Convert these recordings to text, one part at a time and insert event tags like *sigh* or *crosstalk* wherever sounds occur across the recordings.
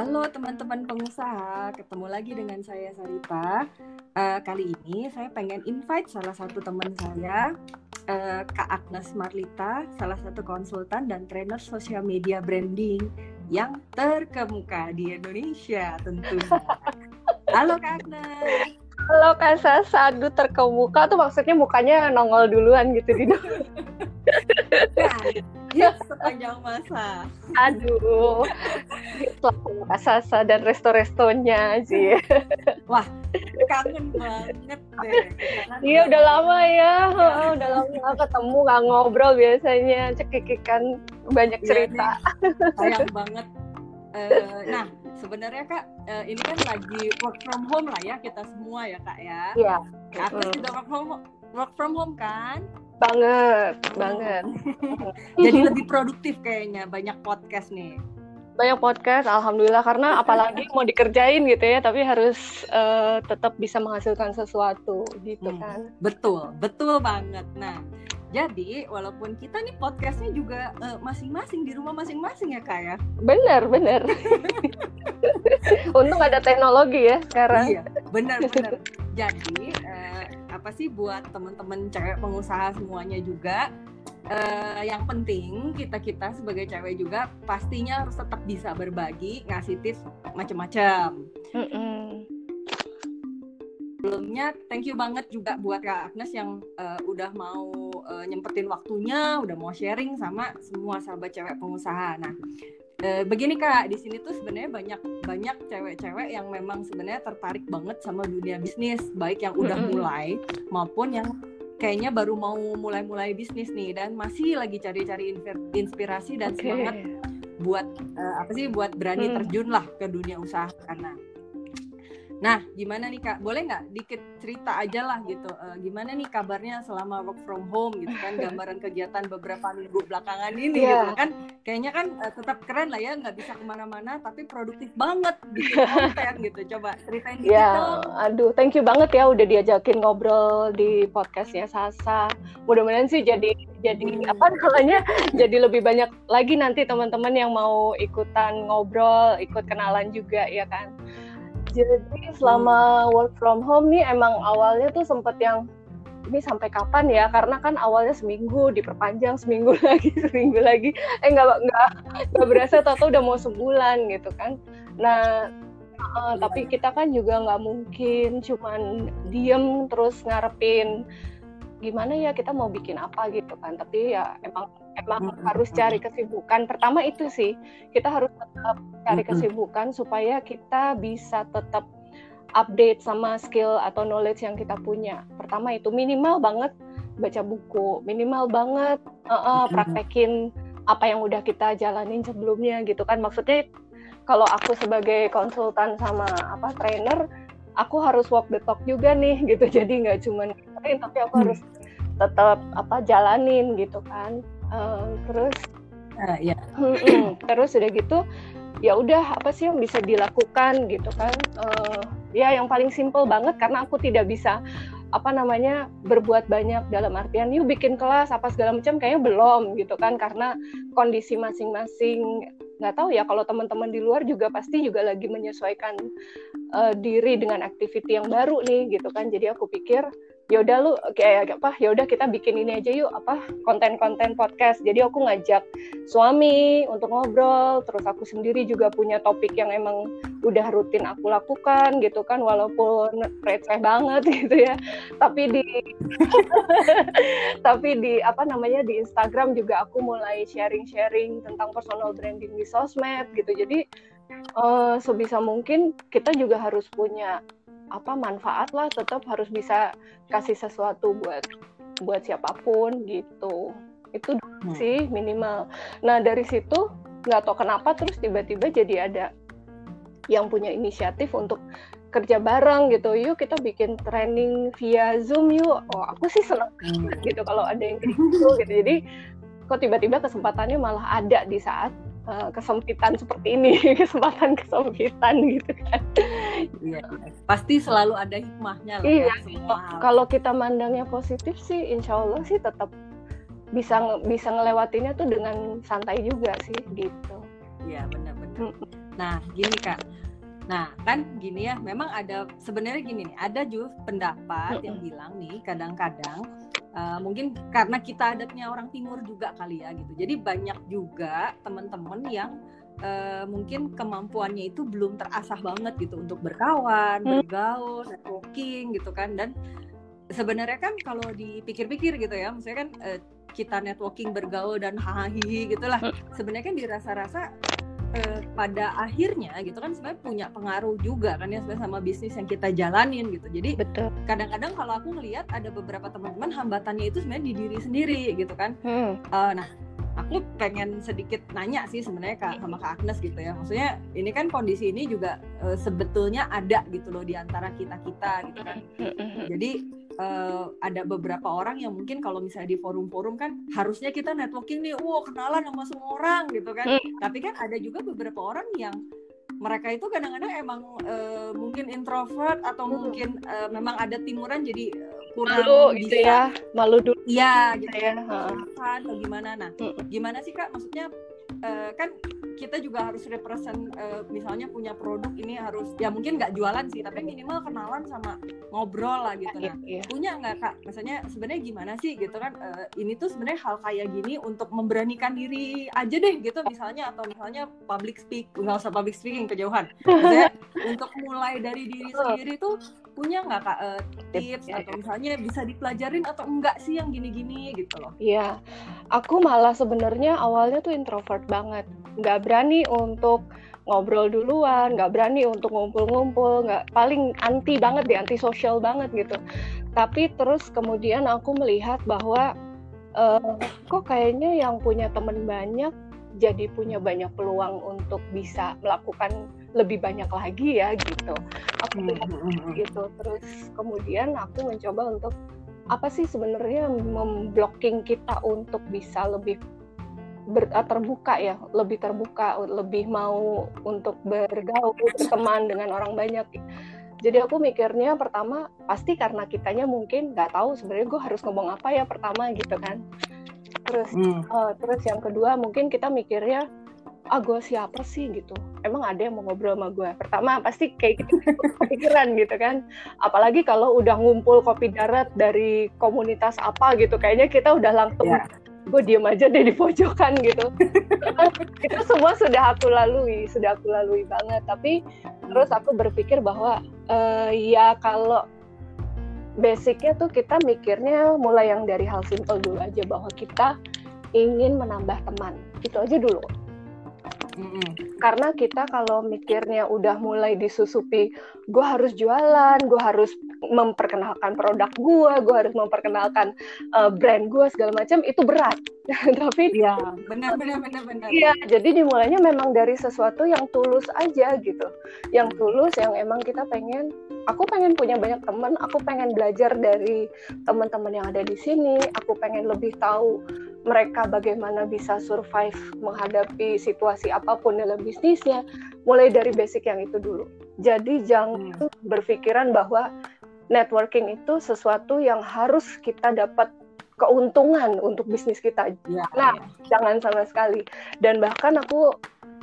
Halo teman-teman pengusaha, ketemu lagi dengan saya Sarita. Uh, kali ini saya pengen invite salah satu teman saya, uh, Kak Agnes Marlita, salah satu konsultan dan trainer sosial media branding yang terkemuka di Indonesia tentunya. Halo Kak Agnes. Halo Kak Sasa, aduh terkemuka tuh maksudnya mukanya nongol duluan gitu di ya, sepanjang masa. Aduh, Sasa dan resto-restonya sih. Wah, kangen banget deh. Iya udah lama ya, oh, udah lama gak ketemu gak ngobrol biasanya. Cekikikan banyak iya cerita. Ya, sayang banget. Uh, nah, sebenarnya kak uh, ini kan lagi work from home lah ya kita semua ya kak ya. Iya. Kak Agus juga work from work from home kan? Banget banget. *laughs* Jadi lebih produktif kayaknya banyak podcast nih banyak podcast alhamdulillah karena *laughs* apalagi mau dikerjain gitu ya tapi harus uh, tetap bisa menghasilkan sesuatu gitu hmm, kan betul betul banget nah jadi walaupun kita nih podcastnya juga masing eh, masing-masing di rumah masing-masing ya kak ya. Bener bener. *laughs* Untung ada teknologi ya sekarang. Iya bener bener. Jadi uh, apa sih buat teman-teman cewek pengusaha semuanya juga uh, yang penting kita kita sebagai cewek juga pastinya harus tetap bisa berbagi ngasih tips macam-macam. Mm -mm sebelumnya thank you banget juga buat Kak Agnes yang uh, udah mau uh, nyempetin waktunya, udah mau sharing sama semua sahabat cewek pengusaha. Nah, uh, begini Kak, di sini tuh sebenarnya banyak banyak cewek-cewek yang memang sebenarnya tertarik banget sama dunia bisnis, baik yang udah mulai maupun yang kayaknya baru mau mulai-mulai bisnis nih dan masih lagi cari-cari inspirasi dan okay. semangat buat uh, apa sih buat berani hmm. terjun lah ke dunia usaha karena Nah, gimana nih Kak? Boleh nggak dikit cerita aja lah gitu. Uh, gimana nih kabarnya selama work from home gitu kan? Gambaran kegiatan beberapa minggu belakangan ini yeah. gitu kan? Kayaknya kan uh, tetap keren lah ya, nggak bisa ke mana-mana, tapi produktif banget gitu *laughs* konten gitu. Coba ceritain dikit yeah. dong. Aduh, thank you banget ya udah diajakin ngobrol di podcastnya Sasa. Mudah-mudahan sih jadi jadi hmm. apa namanya? jadi lebih banyak lagi nanti teman-teman yang mau ikutan ngobrol, ikut kenalan juga ya kan. Jadi selama work from home nih emang awalnya tuh sempet yang ini sampai kapan ya? Karena kan awalnya seminggu diperpanjang seminggu *laughs* lagi seminggu lagi. Eh nggak nggak nggak berasa atau udah mau sebulan gitu kan. Nah uh, tapi kita kan juga nggak mungkin cuman diem terus ngarepin gimana ya kita mau bikin apa gitu kan. Tapi ya emang emang hmm. harus cari kesibukan. Pertama itu sih kita harus tetap cari kesibukan supaya kita bisa tetap update sama skill atau knowledge yang kita punya. Pertama itu minimal banget baca buku minimal banget uh -uh, praktekin apa yang udah kita jalanin sebelumnya gitu kan. Maksudnya kalau aku sebagai konsultan sama apa trainer aku harus walk the talk juga nih gitu. *laughs* Jadi nggak cuma tapi aku hmm. harus tetap apa jalanin gitu kan. Uh, terus uh, ya terus udah gitu ya udah apa sih yang bisa dilakukan gitu kan. Uh, ya yang paling simple banget karena aku tidak bisa apa namanya berbuat banyak dalam artian yuk bikin kelas apa segala macam kayaknya belum gitu kan. Karena kondisi masing-masing nggak tahu ya kalau teman-teman di luar juga pasti juga lagi menyesuaikan uh, diri dengan aktiviti yang baru nih gitu kan. Jadi aku pikir ya udah lu kayak apa ya udah kita bikin ini aja yuk apa konten-konten podcast. Jadi aku ngajak suami untuk ngobrol terus aku sendiri juga punya topik yang emang udah rutin aku lakukan gitu kan walaupun receh banget *laughs* gitu ya. Tapi di *laughs* tapi di apa namanya di Instagram juga aku mulai sharing-sharing tentang personal branding di sosmed gitu. Jadi uh, sebisa mungkin kita juga harus punya apa manfaat lah tetap harus bisa kasih sesuatu buat buat siapa pun gitu. Itu hmm. sih minimal. Nah dari situ nggak tahu kenapa terus tiba-tiba jadi ada yang punya inisiatif untuk kerja bareng gitu. Yuk kita bikin training via zoom yuk. Oh aku sih seneng hmm. gitu kalau ada yang gitu gitu. Jadi kok tiba-tiba kesempatannya malah ada di saat uh, kesempitan seperti ini *laughs* kesempatan kesempitan gitu kan. Iya pasti selalu ada hikmahnya lah ya, iya, ya, semua kalau kita mandangnya positif sih insya Allah sih tetap bisa bisa ngelewatinya tuh dengan santai juga sih gitu. Iya benar-benar Nah, gini Kak. Nah, kan gini ya, memang ada sebenarnya gini nih, ada juga pendapat yang bilang nih kadang-kadang uh, mungkin karena kita adatnya orang timur juga kali ya gitu. Jadi banyak juga teman-teman yang uh, mungkin kemampuannya itu belum terasah banget gitu untuk berkawan, hmm. bergaul, networking gitu kan dan sebenarnya kan kalau dipikir-pikir gitu ya, maksudnya kan uh, kita networking bergaul dan hahaha gitulah. Hmm. Sebenarnya kan dirasa-rasa uh, pada akhirnya gitu kan sebenarnya punya pengaruh juga kan ya sama bisnis yang kita jalanin gitu. Jadi kadang-kadang kalau aku ngelihat ada beberapa teman-teman hambatannya itu sebenarnya di diri sendiri gitu kan. Hmm. Uh, nah aku pengen sedikit nanya sih sebenarnya kak sama kak Agnes gitu ya maksudnya ini kan kondisi ini juga uh, sebetulnya ada gitu loh di antara kita kita gitu kan jadi uh, ada beberapa orang yang mungkin kalau misalnya di forum-forum kan harusnya kita networking nih, wow kenalan sama semua orang gitu kan. Hmm. Tapi kan ada juga beberapa orang yang mereka itu kadang-kadang emang uh, mungkin introvert atau hmm. mungkin uh, memang ada timuran jadi kurang malu gitu bisa, gitu ya malu dulu iya gitu ya atau gimana nah hmm. gimana sih kak maksudnya uh, kan kita juga harus represent uh, misalnya punya produk ini harus ya mungkin nggak jualan sih tapi minimal kenalan sama ngobrol lah gitu. Nah yeah. punya nggak kak? Misalnya sebenarnya gimana sih gitu kan? Uh, ini tuh sebenarnya hal kayak gini untuk memberanikan diri aja deh gitu misalnya atau misalnya public speak nggak usah public speaking kejauhan. Misalnya untuk mulai dari diri sendiri tuh punya nggak kak uh, tips yeah, atau misalnya bisa dipelajarin atau enggak sih yang gini-gini gitu loh? Iya aku malah sebenarnya awalnya tuh introvert banget. Nggak berani untuk ngobrol duluan, nggak berani untuk ngumpul-ngumpul, nggak paling anti banget deh, anti sosial banget gitu. Tapi terus kemudian aku melihat bahwa uh, kok kayaknya yang punya teman banyak jadi punya banyak peluang untuk bisa melakukan lebih banyak lagi ya gitu. Aku hmm, hmm, hmm, gitu. Terus kemudian aku mencoba untuk apa sih sebenarnya memblocking kita untuk bisa lebih ber, ah, terbuka ya, lebih terbuka, lebih mau untuk bergaul, berteman dengan orang banyak. Jadi aku mikirnya pertama pasti karena kitanya mungkin nggak tahu sebenarnya gue harus ngomong apa ya pertama gitu kan. Terus hmm. uh, terus yang kedua mungkin kita mikirnya ah gue siapa sih? gitu. Emang ada yang mau ngobrol sama gue pertama pasti kayak gitu *laughs* kepikiran gitu kan. Apalagi kalau udah ngumpul kopi darat dari komunitas apa gitu kayaknya kita udah langsung yeah gue diem aja deh di pojokan gitu. *laughs* Itu semua sudah aku lalui sudah aku lalui banget. Tapi terus aku berpikir bahwa uh, ya kalau basicnya tuh kita mikirnya mulai yang dari hal simpel dulu aja bahwa kita ingin menambah teman. Itu aja dulu karena kita kalau mikirnya udah mulai disusupi, gue harus jualan, gue harus memperkenalkan produk gue, gue harus memperkenalkan uh, brand gue segala macam itu berat. *laughs* Tapi ya benar benar benar benar. Iya, jadi dimulainya memang dari sesuatu yang tulus aja gitu, yang tulus, yang emang kita pengen aku pengen punya banyak teman, aku pengen belajar dari teman-teman yang ada di sini, aku pengen lebih tahu mereka bagaimana bisa survive menghadapi situasi apa pun dalam bisnisnya, mulai dari basic yang itu dulu. Jadi jangan hmm. berpikiran bahwa networking itu sesuatu yang harus kita dapat keuntungan untuk bisnis kita. Ya, nah, ya. jangan sama sekali. Dan bahkan aku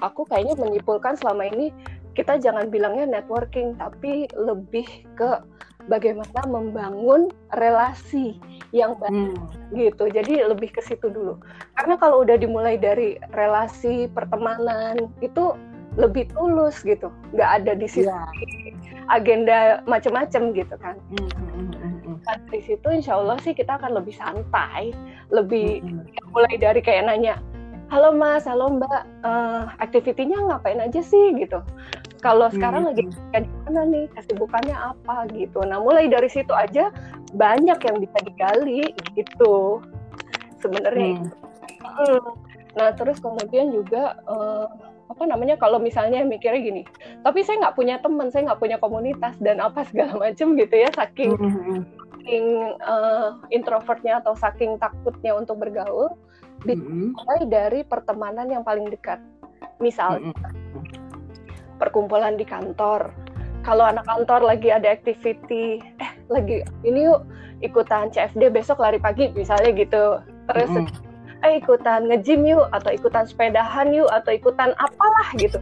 aku kayaknya menyimpulkan selama ini kita jangan bilangnya networking tapi lebih ke bagaimana membangun relasi yang baik hmm. gitu. Jadi lebih ke situ dulu. Karena kalau udah dimulai dari relasi pertemanan itu lebih tulus gitu. Nggak ada di situ yeah. agenda macam-macam gitu kan. Hmm. hmm, hmm, hmm nah, dari situ insya Allah sih kita akan lebih santai, lebih hmm. mulai dari kayak nanya, halo mas, halo mbak, uh, aktivitinya ngapain aja sih gitu kalau sekarang hmm. lagi di mana nih kesibukannya apa gitu nah mulai dari situ aja banyak yang bisa digali gitu sebenarnya hmm. Hmm. nah terus kemudian juga uh, apa namanya kalau misalnya mikirnya gini tapi saya nggak punya teman saya nggak punya komunitas dan apa segala *laughs* macam gitu ya saking hmm. hmm, hmm. saking uh, introvertnya atau saking takutnya untuk bergaul hmm. mulai dari pertemanan yang paling dekat misalnya hmm perkumpulan di kantor. Kalau anak kantor lagi ada activity, eh lagi ini yuk ikutan CFD besok lari pagi misalnya gitu. Terus mm -hmm. eh ikutan nge-gym yuk atau ikutan sepedahan yuk atau ikutan apalah gitu.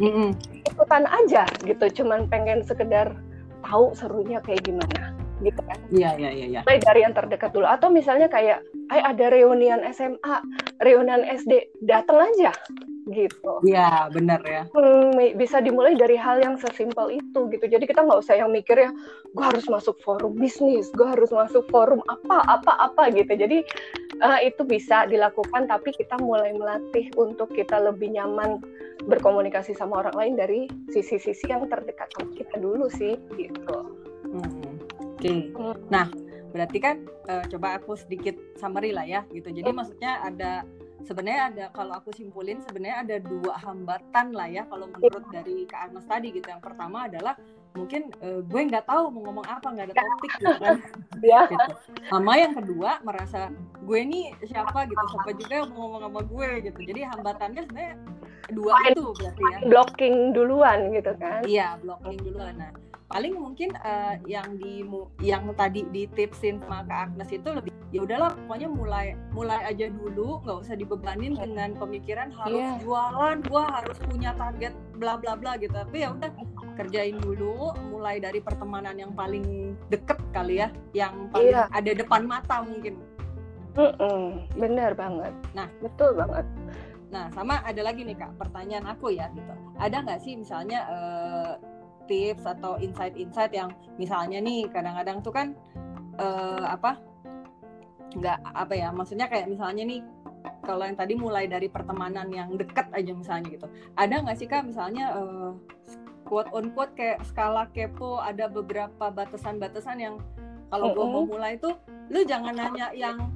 mm -mm. ikutan aja gitu cuman pengen sekedar tahu serunya kayak gimana gitu kan iya iya iya ya. dari yang terdekat dulu atau misalnya kayak ay ada reunian SMA reunian SD datang aja gitu. Iya benar ya. Hmm, bisa dimulai dari hal yang sesimpel itu gitu. Jadi kita nggak usah yang mikir ya, gue harus masuk forum bisnis, gue harus masuk forum apa apa apa gitu. Jadi uh, itu bisa dilakukan, tapi kita mulai melatih untuk kita lebih nyaman berkomunikasi sama orang lain dari sisi-sisi yang terdekat sama kita dulu sih gitu. Oke. Okay. Hmm. Nah, berarti kan uh, coba aku sedikit summary lah ya gitu. Jadi maksudnya ada sebenarnya ada kalau aku simpulin sebenarnya ada dua hambatan lah ya kalau menurut dari Kak Agnes tadi gitu. Yang pertama adalah mungkin uh, gue nggak tahu mau ngomong apa nggak ada topik gitu kan. *laughs* Ya. gitu. Sama yang kedua merasa gue ini siapa gitu siapa juga yang mau ngomong sama gue gitu. Jadi hambatannya sebenarnya dua itu berarti ya. Blocking duluan gitu kan. Iya blocking duluan. Nah paling mungkin uh, yang di yang tadi di tipsin sama Kak Agnes itu lebih ya udahlah pokoknya mulai mulai aja dulu nggak usah dibebanin dengan pemikiran harus yeah. jualan gua harus punya target bla bla bla gitu. Tapi ya udah kerjain dulu mulai dari pertemanan yang paling deket kali ya yang paling yeah. ada depan mata mungkin. Mm -mm, bener banget. Nah. Betul banget. Nah sama ada lagi nih kak pertanyaan aku ya gitu. Ada nggak sih misalnya uh, tips atau insight-insight yang misalnya nih kadang-kadang tuh kan uh, apa nggak apa ya maksudnya kayak misalnya nih kalau yang tadi mulai dari pertemanan yang dekat aja misalnya gitu ada nggak sih kak misalnya uh, quote on quote kayak skala kepo ada beberapa batasan-batasan yang kalau mm -hmm. gue mau mulai tuh lu jangan nanya yang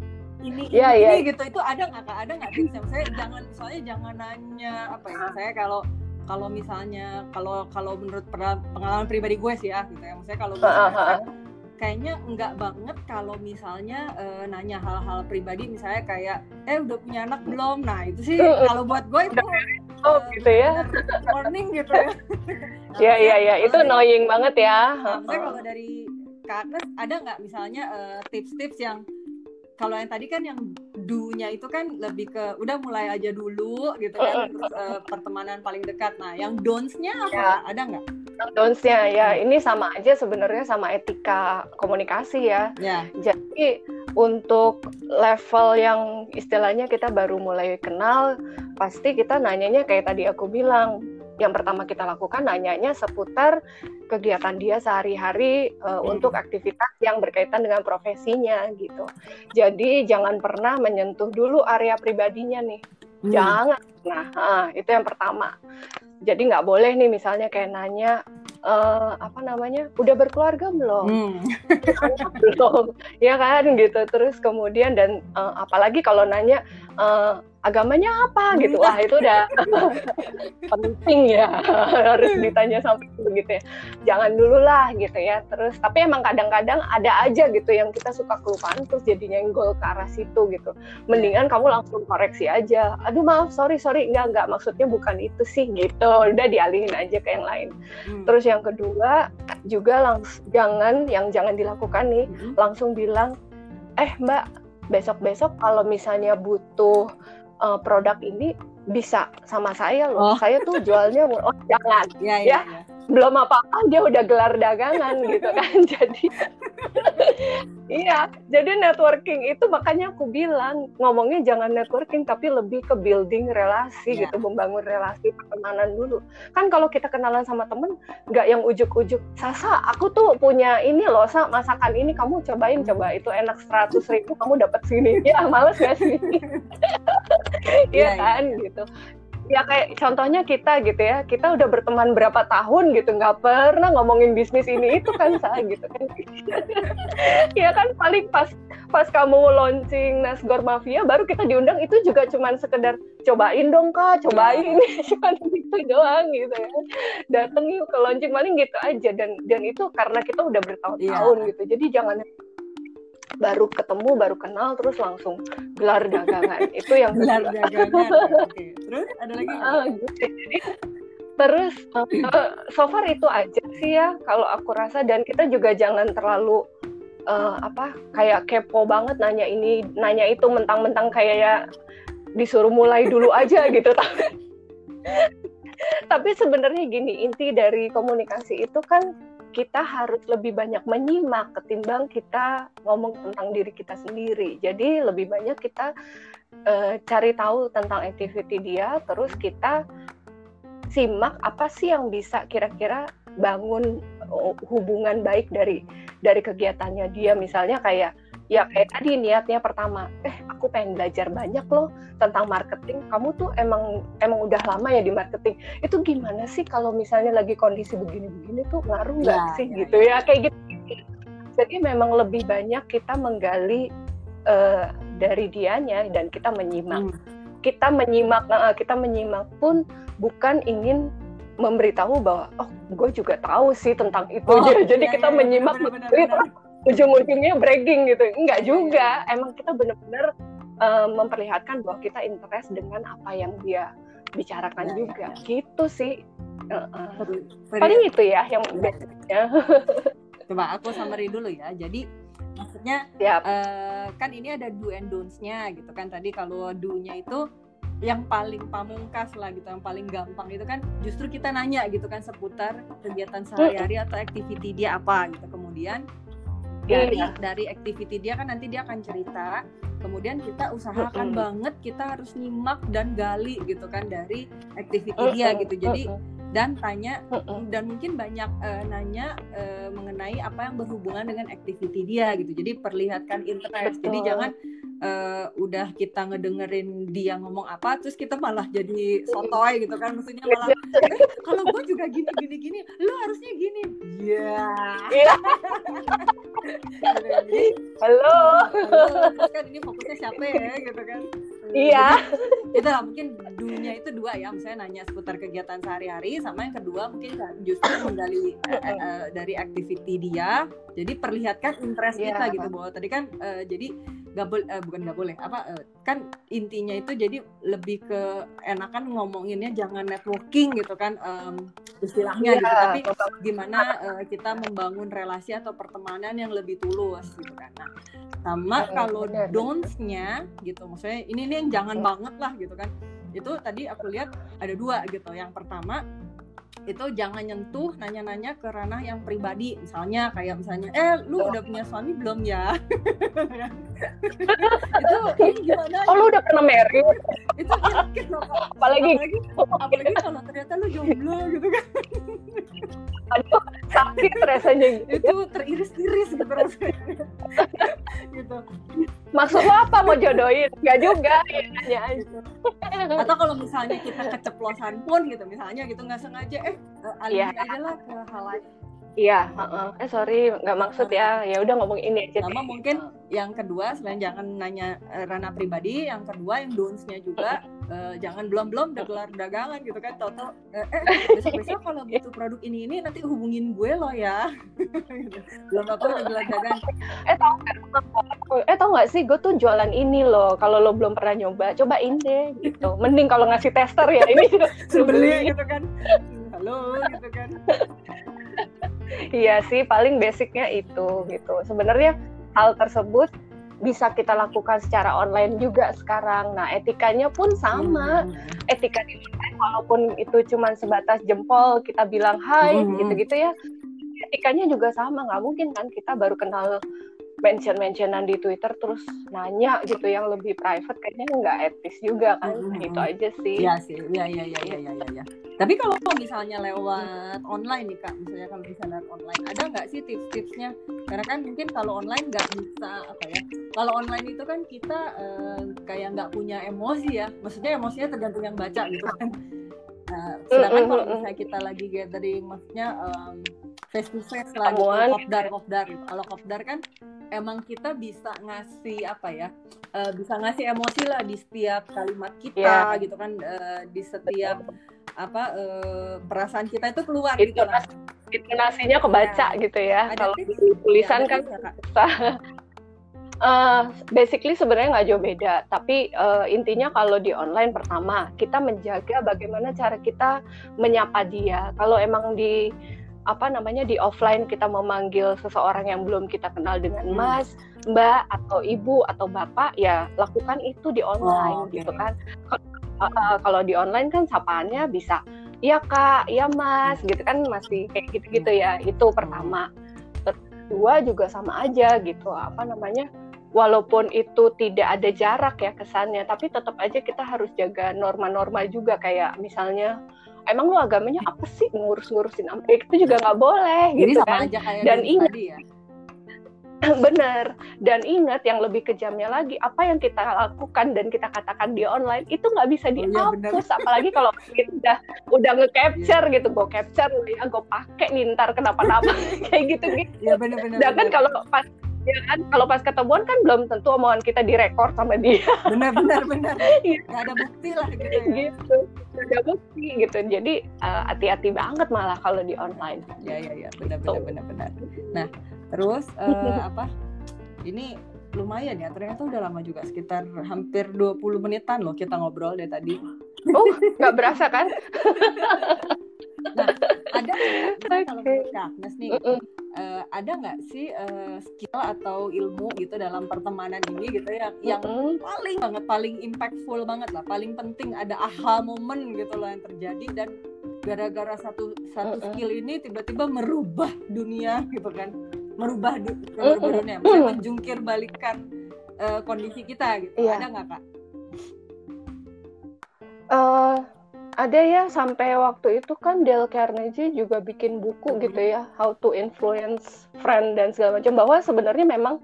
ini yeah, ini, yeah. gitu itu ada nggak kak ada nggak tipsnya saya jangan soalnya jangan nanya apa ya saya kalau kalau misalnya kalau kalau menurut pengalaman pribadi gue sih ya gitu ya. Maksudnya kalau gue kayaknya enggak banget kalau misalnya uh, nanya hal-hal pribadi misalnya kayak eh udah punya anak belum? Nah itu sih kalau buat gue itu oh uh, gitu ya. warning gitu ya. *laughs* Iya iya iya. Itu annoying banget ya. nah, kalau dari Kak ada nggak misalnya uh, tips-tips yang kalau yang tadi kan yang do-nya itu kan lebih ke udah mulai aja dulu gitu kan terus uh, pertemanan paling dekat. Nah, yang don'ts-nya apa? Ya. Ada nggak? Don'ts-nya ya ini sama aja sebenarnya sama etika komunikasi ya. ya. Jadi untuk level yang istilahnya kita baru mulai kenal, pasti kita nanyanya kayak tadi aku bilang, yang pertama kita lakukan nanyanya seputar kegiatan dia sehari-hari uh, hmm. untuk aktivitas yang berkaitan dengan profesinya gitu. Jadi jangan pernah menyentuh dulu area pribadinya nih. Hmm. Jangan. Nah, uh, itu yang pertama. Jadi nggak boleh nih misalnya kayak nanya uh, apa namanya udah berkeluarga belum hmm. belum *laughs* ya kan gitu terus kemudian dan uh, apalagi kalau nanya uh, agamanya apa gitu. Wah itu udah *laughs* penting ya. *laughs* Harus ditanya sampai begitu ya. Jangan dulu lah gitu ya. Terus tapi emang kadang-kadang ada aja gitu yang kita suka kelupaan terus jadinya nyenggol ke arah situ gitu. Mendingan kamu langsung koreksi aja. Aduh maaf sorry sorry. Enggak enggak. Maksudnya bukan itu sih gitu. Udah dialihin aja ke yang lain. Hmm. terus yang kedua juga langsung jangan yang jangan dilakukan nih hmm. langsung bilang eh mbak besok-besok kalau misalnya butuh uh, produk ini bisa sama saya loh. Oh. Saya tuh jualnya *laughs* oh jangan ya, ya, ya. ya. belum apa-apa dia udah gelar dagangan gitu kan. *laughs* Jadi iya, jadi networking itu makanya aku bilang ngomongnya jangan networking tapi lebih ke building relasi ya. gitu, membangun relasi pertemanan dulu. Kan kalau kita kenalan sama temen nggak yang ujuk-ujuk, Sasa, aku tuh punya ini loh, Sa, masakan ini kamu cobain coba itu enak seratus ribu kamu dapat sini. *laughs* Ya males gak sih? Iya ya, kan ya. gitu ya kayak contohnya kita gitu ya. Kita udah berteman berapa tahun gitu nggak pernah ngomongin bisnis ini itu kan *laughs* saya gitu kan. *laughs* Ya kan paling pas pas kamu launching Nasgor Mafia baru kita diundang itu juga cuman sekedar cobain dong kak cobain. *laughs* Ini cuma gitu doang gitu ya. Dateng yuk ke launching paling gitu aja. Dan dan itu karena kita udah bertahun-tahun yeah. gitu. Jadi jangan baru ketemu baru kenal terus langsung gelar dagangan. *laughs* Itu yang gelar dagangan *laughs* okay. terus ada lagi uh, gitu. terus uh, so far itu aja sih ya kalau aku rasa. Dan kita juga jangan terlalu uh, apa kayak kepo banget nanya ini nanya itu mentang-mentang kayak ya disuruh mulai dulu aja *laughs* gitu. Tapi Tapi sebenarnya gini, inti dari komunikasi itu kan kita harus lebih banyak menyimak ketimbang kita ngomong tentang diri kita sendiri. Jadi lebih banyak kita uh, cari tahu tentang activity dia, terus kita simak apa sih yang bisa kira-kira bangun eh, hubungan baik dari dari kegiatannya dia. Misalnya kayak ya kayak tadi niatnya pertama eh aku pengen belajar banyak loh tentang marketing. Kamu tuh emang emang udah lama ya di marketing. Itu gimana sih kalau misalnya lagi kondisi begini-begini tuh ngaruh nggak ya, sih? ya, gitu ya. ya kayak gitu. Jadi memang lebih banyak kita menggali uh, dari dianya dan kita menyimak. Hmm. kita menyimak uh, kita menyimak pun bukan ingin memberitahu bahwa oh gue juga tahu sih tentang itu. Oh, *laughs* jadi ya, kita ya, menyimak benar, benar, benar ujung-ujungnya bragging gitu. Enggak juga. Emang kita benar-benar uh, memperlihatkan bahwa kita interest dengan apa yang dia bicarakan ya, juga. Ya. gitu sih. Uh, uh. paling itu ya yang basicnya. *laughs* Coba aku summary dulu ya. Jadi maksudnya yep. uh, kan ini ada do and don'ts-nya gitu kan. Tadi kalau do-nya itu yang paling pamungkas lah gitu yang paling gampang itu kan justru kita nanya gitu kan seputar kegiatan sehari-hari atau activity dia apa gitu. Kemudian dari iya. dari activity dia kan nanti dia akan cerita kemudian kita usahakan -hmm. banget kita harus nyimak dan gali gitu kan dari activity -hmm. dia gitu jadi dan tanya -hmm. dan mungkin banyak uh, nanya uh, mengenai apa yang berhubungan dengan activity dia gitu jadi perlihatkan interest Betul. jadi jangan uh, udah kita ngedengerin dia ngomong apa terus kita malah jadi sotoy gitu kan maksudnya malah eh, kalau gue juga gini gini gini lo harusnya gini. Iya. Yeah. halo. Halo kan ini fokusnya siapa ya gitu kan. Iya. Itu lah mungkin dunia itu dua ya misalnya nanya seputar kegiatan sehari-hari sama yang kedua mungkin justru menggali uh, uh, dari activity dia. Jadi perlihatkan interest yeah. kita gitu bahwa tadi kan uh, jadi nggak boleh uh, bukan nggak boleh. Apa uh, kan intinya itu jadi lebih ke enakan ngomonginnya jangan networking gitu kan um, istilahnya yeah. gitu. Tapi gimana uh, kita membangun relasi atau pertemanan yang lebih tulus gitu kan. Nah sama kalau don'ts-nya gitu maksudnya ini nih yang jangan banget lah gitu kan. Itu tadi aku lihat ada dua gitu. Yang pertama itu jangan nyentuh nanya-nanya ke ranah yang pribadi. Misalnya kayak misalnya eh lu udah punya suami belum ya *laughs* itu ini gimana? Oh lu udah pernah married itu sakit loh apalagi. Apalagi, apalagi kalau ternyata lu jomblo gitu kan. Aduh sakit rasanya. Gitu. itu teriris-iris gitu rasanya. Gitu. Maksud lo apa mau jodohin? Nggak juga ya gitu. atau kalau misalnya kita keceplosan pun gitu misalnya gitu nggak sengaja eh alihin yeah. aja lah ke hal lain Iya, uh, uh. eh sorry nggak maksud ya. Ya udah ngomong ini aja. Sama mungkin yang kedua selain jangan nanya uh, ranah pribadi, yang kedua yang don'ts-nya juga uh, jangan belum belum udah gelar dagangan gitu kan. Toto uh, eh besok besok kalau butuh produk ini ini nanti hubungin gue lo ya. *laughs* belum apa udah gelar dagang. Eh tau eh tau nggak sih gue tuh jualan ini loh. Kalau lo belum pernah nyoba, cobain deh gitu. Mending kalau ngasih tester ya ini *laughs* sebeli gitu kan. Halo gitu kan iya sih paling basicnya itu gitu sebenarnya hal tersebut bisa kita lakukan secara online juga sekarang. Nah, etikanya pun sama. Hmm. Etika di online walaupun itu cuma sebatas jempol, kita bilang hai hmm. gitu-gitu ya. Etikanya juga sama, nggak mungkin kan kita baru kenal mention-mentionan di Twitter terus nanya gitu yang lebih private kayaknya nggak etis juga kan. Mm -hmm. itu aja sih. Iya sih iya iya iya iya iya ya. tapi kalau misalnya lewat online nih kak misalnya kalau bisa lewat online ada nggak sih tips-tipsnya? Karena kan mungkin kalau online nggak bisa apa ya kalau online itu kan kita uh, kayak nggak punya emosi ya. Maksudnya emosinya tergantung yang baca gitu kan. Uh, sedangkan kalau misalnya kita lagi gathering maksudnya um, face to face lah gitu, kopdar kopdar. Kalau kopdar kan emang kita bisa ngasih apa ya? Uh, bisa ngasih emosi lah di setiap kalimat kita yeah. gitu kan uh, di setiap apa uh, perasaan kita itu keluar itu, gitu lah. Intonasinya kebaca ya. gitu ya. Kalau tulisan ya, kan susah. Uh, *laughs* basically sebenarnya nggak jauh beda, tapi uh, intinya kalau di online pertama kita menjaga bagaimana cara kita menyapa dia. Kalau emang di apa namanya di offline kita memanggil seseorang yang belum kita kenal dengan hmm. mas, mbak atau ibu atau bapak ya lakukan itu di online oh, okay. gitu kan. Uh, kalau di online kan sapaannya bisa iya kak iya mas gitu kan masih kayak gitu-gitu ya itu pertama kedua juga sama aja gitu apa namanya walaupun itu tidak ada jarak ya kesannya tapi tetap aja kita harus jaga norma-norma juga kayak misalnya emang lu agamanya apa sih? Ngurus-ngurusin itu juga nggak boleh Jadi gitu sama kan? aja kayak Dan ingat, tadi ya. *laughs* bener. Dan ingat yang lebih kejamnya lagi apa yang kita lakukan dan kita katakan di online itu nggak bisa Oh, iya, dihapus. Apalagi kalau *laughs* kita udah udah nge-capture gitu gue capture ya gue pakai nih ntar kenapa-napa *laughs* kayak gitu gitu Iya benar-benar. sedangkan kalau pas ya kan kalau pas ketemuan kan belum tentu omongan kita direkord sama dia benar-benar benar. *laughs* Iya. Gak ada bukti lah gitu ya. gitu udah bukti gitu jadi eh, hati-hati banget malah kalau di online Ya ya ya benar-benar benar-benar. Nah terus eh, *laughs* apa? Ini lumayan ya ternyata udah lama juga sekitar hampir 20 menitan loh kita ngobrol dari tadi. oh nggak berasa kan *laughs* Ada nggak, misalnya kalau menurut Kak Agnes nih, Mm-mm. Eh, ada nggak sih eh, skill atau ilmu gitu dalam pertemanan ini gitu yang yang paling banget paling impactful banget lah paling penting ada aha moment gitu loh yang terjadi dan gara-gara satu satu skill ini tiba-tiba merubah dunia gitu kan. Merubah du- dunia menjungkir balikan eh, kondisi kita gitu. Iya. ada nggak kak? Eh, ada ya sampai waktu itu kan Dale Carnegie juga bikin buku gitu ya How to Influence Friend dan segala macam bahwa sebenarnya memang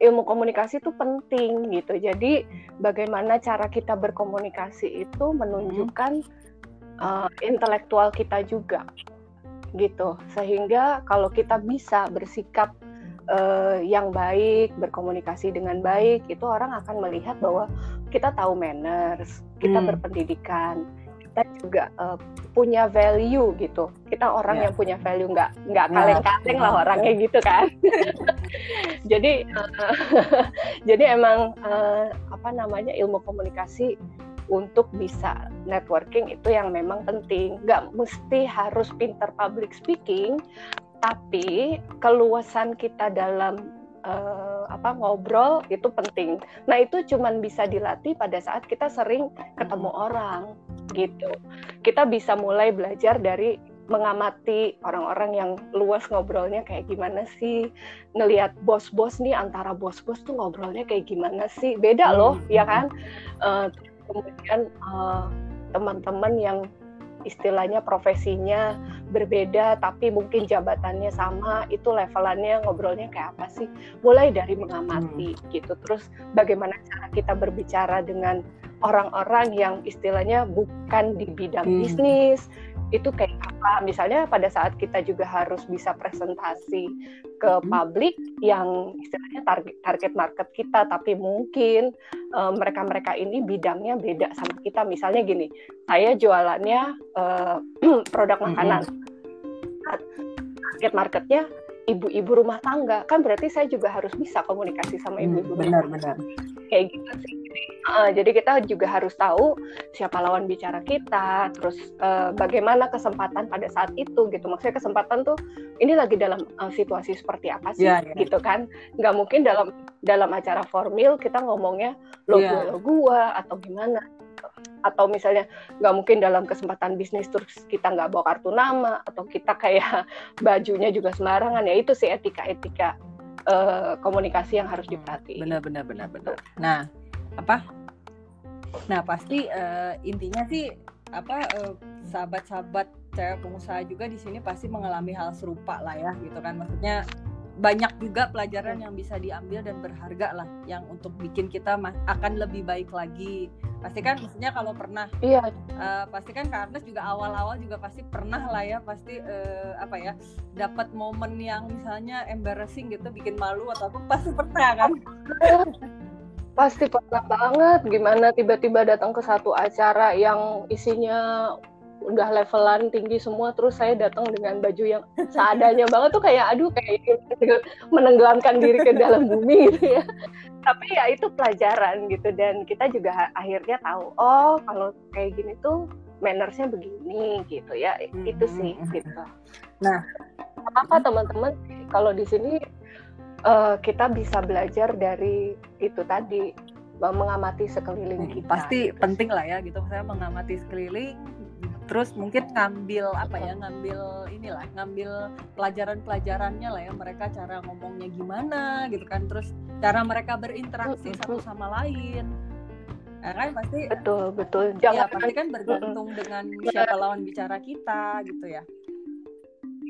ilmu komunikasi itu penting gitu. Jadi bagaimana cara kita berkomunikasi itu menunjukkan eh, intelektual kita juga gitu. Sehingga kalau kita bisa bersikap eh, yang baik berkomunikasi dengan baik itu orang akan melihat bahwa kita tahu manners kita Hmm. berpendidikan kita juga eh, punya value gitu. Kita orang Ya. yang punya value nggak nggak Ya, kaleng-kaleng lah orangnya gitu kan. *laughs* Jadi eh, *laughs* jadi emang eh, apa namanya ilmu komunikasi untuk bisa networking itu yang memang penting. Nggak mesti harus pinter public speaking tapi keluasan kita dalam eh, apa ngobrol itu penting. Nah itu cuman bisa dilatih pada saat kita sering ketemu orang gitu. Kita bisa mulai belajar dari mengamati orang-orang yang luas ngobrolnya kayak gimana sih. Ngelihat bos-bos nih antara bos-bos tuh ngobrolnya kayak gimana sih. Beda loh Hmm. ya kan? Eh, kemudian eh, teman-teman yang istilahnya profesinya berbeda tapi mungkin jabatannya sama itu levelannya ngobrolnya kayak apa sih? Mulai dari mengamati gitu. Terus bagaimana cara kita berbicara dengan orang-orang yang istilahnya bukan di bidang Hmm. bisnis itu kayak apa misalnya pada saat kita juga harus bisa presentasi ke Hmm. publik yang istilahnya target target market kita tapi mungkin eh, mereka-mereka ini bidangnya beda sama kita misalnya gini saya jualannya eh, *clears throat* produk Mm-mm. makanan target marketnya ibu-ibu rumah tangga kan berarti saya juga harus bisa komunikasi sama Hmm, ibu-ibu rumah benar tangga benar kayak gitu sih. Jadi, eh, jadi kita juga harus tahu siapa lawan bicara kita, terus eh, bagaimana kesempatan pada saat itu gitu. Maksudnya kesempatan tuh ini lagi dalam eh, situasi seperti apa sih, Iya, iya. gitu kan? Nggak mungkin dalam dalam acara formal kita ngomongnya lo gue lo gua atau gimana. Atau misalnya nggak mungkin dalam kesempatan bisnis terus kita nggak bawa kartu nama atau kita kayak *laughs* bajunya juga sembarangan ya itu sih etika-etika eh, komunikasi yang harus diperhatiin. benar benar benar benar nah apa? Nah pasti eh, intinya sih apa eh, sahabat-sahabat cewek pengusaha juga di sini pasti mengalami hal serupa lah ya gitu kan. Maksudnya banyak juga pelajaran yang bisa diambil dan berharga lah yang untuk bikin kita akan lebih baik lagi. Pasti kan maksudnya kalau pernah Iya, Eh, pasti kan Agnes juga awal-awal juga pasti pernah lah ya pasti eh, apa ya dapat momen yang misalnya embarrassing gitu bikin malu atau apa pasti pernah kan *laughs* Pasti pernah banget gimana tiba-tiba datang ke satu acara yang isinya udah levelan tinggi semua terus saya datang dengan baju yang seadanya banget tuh kayak aduh kayak menenggelamkan diri ke dalam bumi gitu ya. Tapi ya itu pelajaran gitu dan kita juga akhirnya tahu oh kalau kayak gini tuh mannersnya begini gitu ya. Itu sih Hmm. gitu. Nah. apa teman-teman kalau di sini eh, kita bisa belajar dari itu tadi mengamati sekeliling kita. pasti gitu. penting lah ya gitu saya mengamati sekeliling terus mungkin ngambil apa ya ngambil inilah ngambil pelajaran-pelajarannya lah ya mereka cara ngomongnya gimana gitu kan terus cara mereka berinteraksi satu sama lain ya kan pasti betul betul jangan ya, pasti kan bergantung dengan siapa lawan bicara kita gitu ya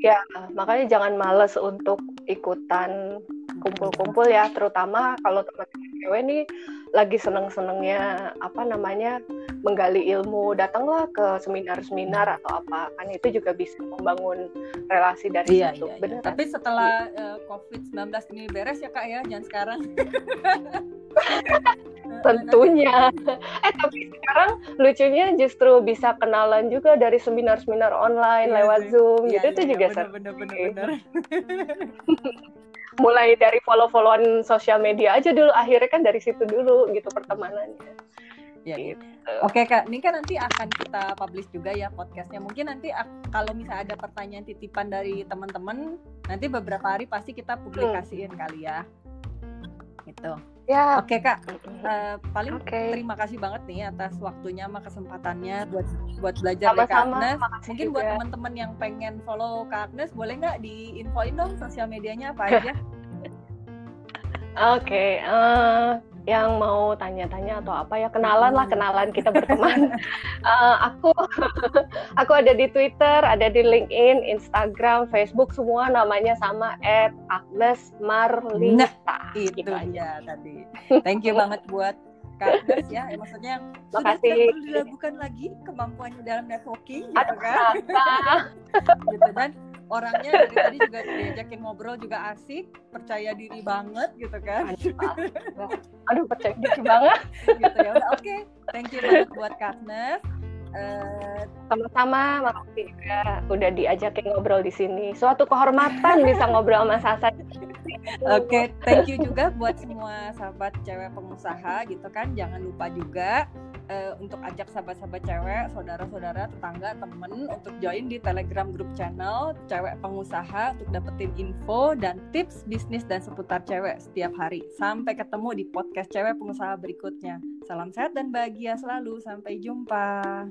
ya makanya jangan males untuk ikutan kumpul-kumpul ya terutama kalau teman-teman cewek nih lagi seneng-senengnya apa namanya menggali ilmu datanglah ke seminar-seminar atau apa kan itu juga bisa membangun relasi dari iya, situ iya, iya. tapi setelah uh, COVID-19 ini beres ya kak ya jangan sekarang. *laughs* Tentunya. Eh tapi sekarang lucunya justru bisa kenalan juga dari seminar-seminar online iya, lewat zoom iya, gitu iya, itu iya, juga bener, bener, bener, mulai dari follow-followan sosial media aja dulu akhirnya kan dari situ dulu gitu pertemanannya. Ya gitu. oke kak. Ini kan nanti akan kita publish juga ya podcastnya. Mungkin nanti kalau misalnya ada pertanyaan titipan dari teman-teman nanti beberapa hari pasti kita publikasiin hmm. kali ya. Gitu Ya. Oke kak, uh, paling okay. terima kasih banget nih atas waktunya sama kesempatannya buat buat belajar Sama-sama, dari Kak Agnes. Mungkin juga. buat teman-teman yang pengen follow Kak Agnes, boleh nggak diinfoin dong sosial medianya apa aja? *laughs* Oke, okay, uh, eh, yang mau tanya-tanya atau apa ya kenalan lah kenalan kita berteman. uh, *laughs* aku *laughs* aku ada di Twitter, ada di LinkedIn, Instagram, Facebook semua namanya sama Agnes Marlita. Nah, itu gitu aja tadi. Thank you banget buat Kak Agnes ya, ya maksudnya sudah tidak perlu diragukan lagi kemampuannya dalam networking gitu kan. *laughs* gitu dan orangnya dari tadi juga diajakin ngobrol juga asik percaya diri banget gitu kan. *laughs* Aduh percaya diri banget. Gitu ya. Udah oke. Okay. thank you banget buat Katnes Uh, sama-sama makasih juga udah diajakin ngobrol di sini. Suatu kehormatan bisa ngobrol sama Sasa. Oke, okay, thank you juga buat semua sahabat cewek pengusaha gitu kan. Jangan lupa juga uh, untuk ajak sahabat-sahabat cewek, saudara-saudara, tetangga, temen untuk join di Telegram grup channel cewek pengusaha untuk dapetin info dan tips bisnis dan seputar cewek setiap hari. Sampai ketemu di podcast cewek pengusaha berikutnya. Salam sehat dan bahagia selalu. Sampai jumpa.